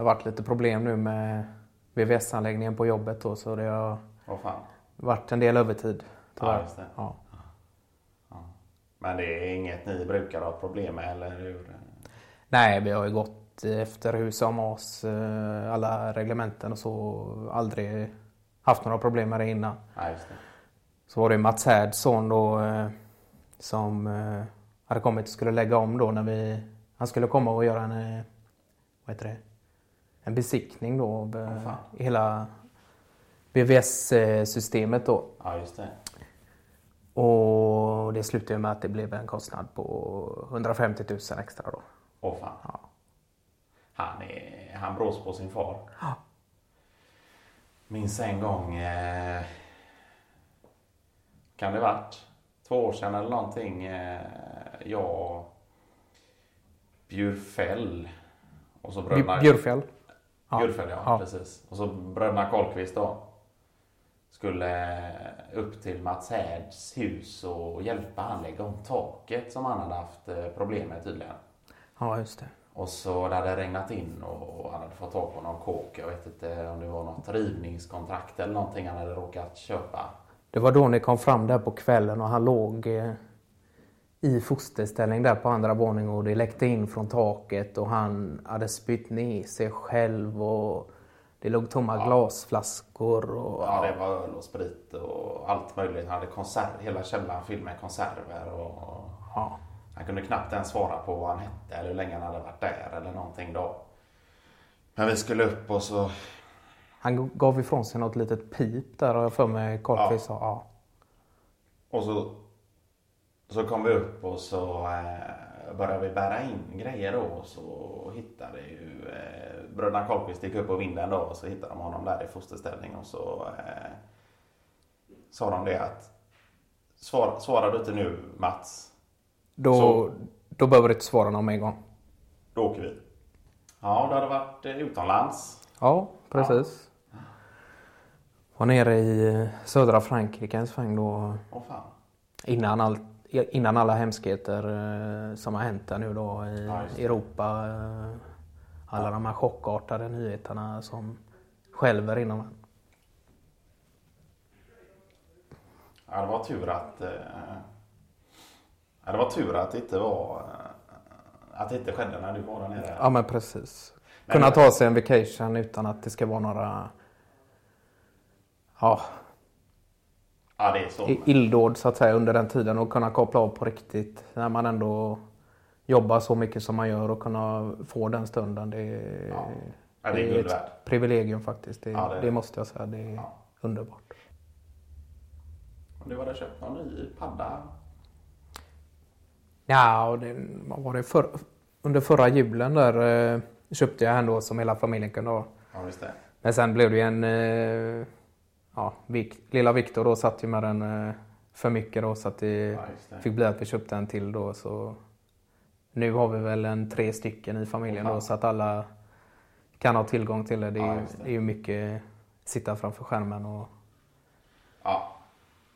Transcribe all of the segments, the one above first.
har varit lite problem nu med VVS-anläggningen på jobbet då, så det har fan. varit en del övertid. Ja, tyvärr. just det. Ja. Men det är inget ni brukar ha problem med eller hur? Nej, vi har ju gått efter hus och mas, alla reglementen och så. Aldrig haft några problem med det innan. Just det. Så var det Mats Härds son då eh, som eh, hade kommit och skulle lägga om då när vi... Han skulle komma och göra en... eh, Vad heter det? En besiktning då av fan. hela BVS-systemet då. Ja, just det. Och det slutade med att det blev en kostnad på 150 000 extra då. Åh fan. Ja. Han, är, han brås på sin far. Ja. Minns en gång, eh, kan det varit två år sedan eller någonting, eh, jag, Bjurfäll och så bröderna... Bj- Bjurfjäll. Ja. Bjurfäll, ja, Ja. precis. Och så bröderna Karlqvist då. Skulle upp till Mats Härds hus och hjälpa han lägga om taket som han hade haft eh, problem med tydligen. Ja, just det. Och så det hade regnat in och han hade fått tag på någon kåk. Jag vet inte om det var något rivningskontrakt eller någonting han hade råkat köpa. Det var då ni kom fram där på kvällen och han låg eh, i fosterställning där på andra våningen och det läckte in från taket och han hade spytt ner sig själv och det låg tomma glasflaskor och Ja, det var öl och sprit och allt möjligt. Han hade konserv, hela källaren fylld med konserver och ja. han kunde knappt ens svara på vad han hette eller hur länge han hade varit där eller någonting då. Men vi skulle upp och så Han gav ifrån sig något litet pip där har jag för mig Karlqvist sa. Ja. Och så, så kom vi upp och så eh, började vi bära in grejer då. Och så hittade ju eh, bröderna Karlqvist gick upp på vinden då och så hittade de honom där i fosterställning och så eh, sa de det att svar, svarar du inte nu Mats, Då, Så- då behöver du inte svara någon en gång. då åker vi. Ja, det hade varit eh, utomlands. Ja, precis. Var nere i södra Frankrike en sväng då. Åh fan. Innan, all, innan alla hemskheter eh, som har hänt där nu då i Ja. Europa. Eh, alla de här chockartade nyheterna som skälver inom en. Ja, det var tur att... Eh, ja, det var tur att det inte var... Att det inte skedde när du var där nere. Ja men precis. Kunna ta sig en vacation utan att det ska vara några ja, Ja, det är illdåd så att säga under den tiden och kunna koppla av på riktigt när man ändå jobbar så mycket som man gör och kunna få den stunden. Det är, Ja. Ja, det är guld ett värt. privilegium faktiskt. Det, Ja, det det, är det. måste jag säga. Det är underbart. Och Du hade köpt någon ny padda. Ja, och det, vad var det för, under förra julen där eh, köpte jag en då som hela familjen kunde ha. Det. Men sen blev det ju en... Ja, Vik, lilla Viktor då satt ju med den eh, för mycket då så att det Ja, det. fick bli att vi köpte en till då. Så nu har vi väl en tre stycken i familjen Åh, då så att alla kan ha tillgång till det. Det är, Ja, det är ju mycket sitta framför skärmen och Ja.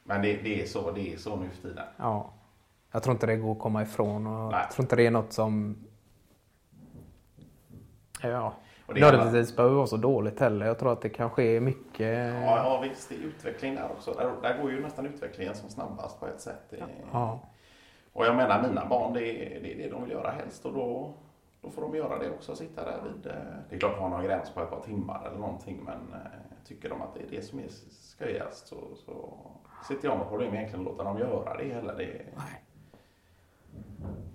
Men det, det, är så, det är så nu för tiden. ja. Jag tror inte det går att komma ifrån och Nej. jag tror inte det är något som Ja, Och det nödvändigtvis behöver vara så dåligt heller. Jag tror att det kanske är mycket Ja, ja visst. Det är utveckling där också. Där, där går ju nästan utvecklingen som snabbast på ett sätt. Det, Ja. Och jag menar, mina barn, det är, det är det de vill göra helst. Och då, då får de göra det också. Sitta där vid... eh, Det är klart, har någon gräns på ett par timmar eller någonting. Men eh, tycker de att det är det som är skojigast så, så sitter jag med problem egentligen att låta dem göra det heller. Det,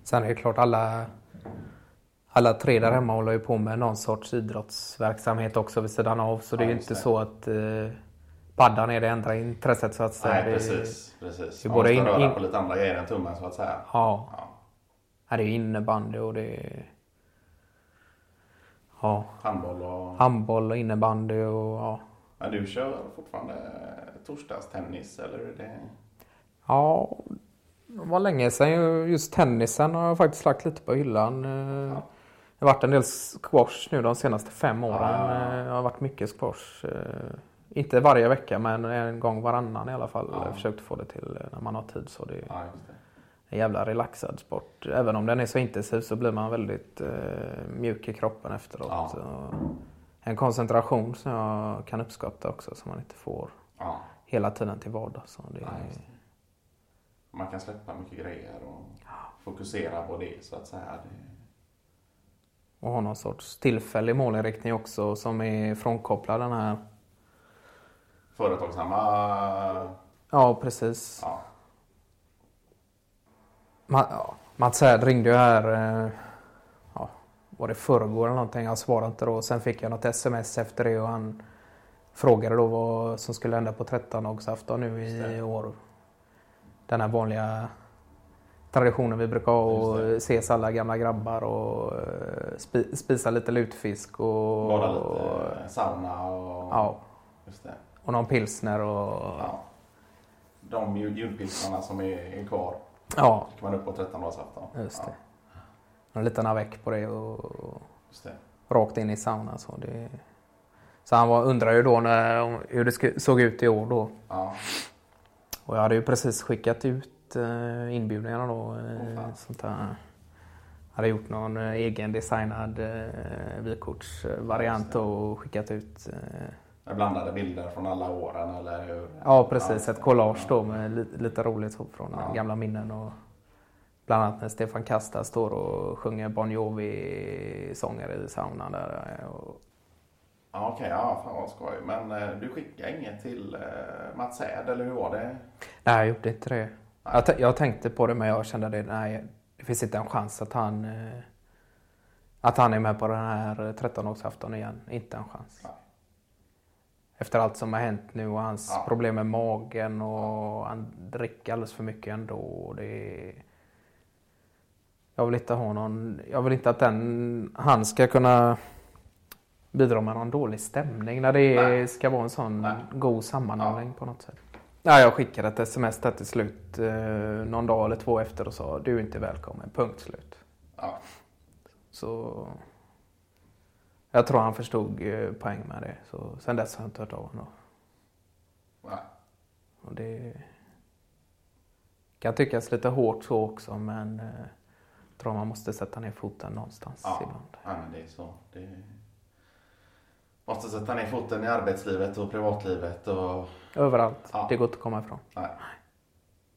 Sen är det klart alla, alla tre där hemma håller ju på med någon sorts idrottsverksamhet också vid sidan av. Så det är Ja, ju inte det. så att eh, paddan är det enda intresset så att säga. Nej, precis. precis. det är både in- röra in- på lite andra grejer än tummen så att säga. Ja, Ja. här är ju innebandy och det är ja, Handboll och... handboll och innebandy och ja. Men du kör fortfarande torsdagstennis eller är det... Ja, det var länge sedan. Just tennisen har jag faktiskt lagt lite på hyllan. Eh, Det har varit en del squash nu de senaste fem åren. Ah. Det har varit mycket squash. Eh, Inte varje vecka men en gång varannan i alla fall. Jag försökt få det till när man har tid. Så det, just det. en jävla relaxad sport. Även om den är så intensiv så blir man väldigt eh, mjuk i kroppen efteråt. Så en koncentration som jag kan uppskatta också som man inte får hela tiden till vardags. Så det, det. Man kan släppa mycket grejer och fokusera på det så att säga. Det... och ha någon sorts tillfällig målinriktning också som är frånkopplad den här. Företagsamma... Ja, precis. Ja. Ma- ja, Mats Härd ringde ju här, eh, ja, var det förrgår eller någonting? Jag svarade inte då. Sen fick jag något sms efter det och han frågade då vad som skulle hända på 13-dagsafton nu i år. Den här vanliga traditionen vi brukar ha och ses alla gamla grabbar och eh, spi- spisa lite lutfisk och, Bara lite sauna och... ja, Just det. och någon pilsner och Ja. De jul- julpilsarna som är, kvar ja, gick man upp på 13-dagsafton. just det. Ja, En liten avec på det och just det. rakt in i saunan. Så, det... så han var, undrade ju då när, hur det såg ut i år då. Ja. Och jag hade ju precis skickat ut eh, inbjudningarna då. Fan. sånt där. Hade gjort någon eh, egen designad eh, vykortsvariant och skickat ut. Eh, Med blandade bilder från alla åren eller hur? ja precis, ett collage då med li, lite roligt så från Ja. gamla minnen. Och bland annat när Stefan Kasta står och sjunger Bon Jovi-sånger i saunan där. Och, Ja, Okej, ja, fan vad skoj. Men eh, du skickade inget till eh, Mats Härd eller hur var det? Nej, jag gjorde inte det. Jag, jag tänkte på det men jag kände det, nej, det finns inte en chans att han eh, att han är med på den här 13-årsafton igen. Inte en chans. Nej. Efter allt som har hänt nu och hans Ja. problem med magen och han dricker alldeles för mycket ändå. Det jag vill inte ha någon, jag vill inte att den, han ska kunna bidra med någon dålig stämning när det Nej. ska vara en sån Nej. god sammanhållning på något sätt. Ja, jag skickade ett sms där till slut eh, någon dag eller två efter och sa du är inte välkommen, punkt slut. Ja. Så jag tror han förstod eh, poäng med det. Så sen dess har jag inte hört av honom. Nej. Och det kan tyckas lite hårt så också men eh, jag tror man måste sätta ner foten någonstans Ja. ibland. ja, det är så. Det måste sätta ner foten i arbetslivet och privatlivet och Överallt. Ja. Det går inte att komma ifrån. nej.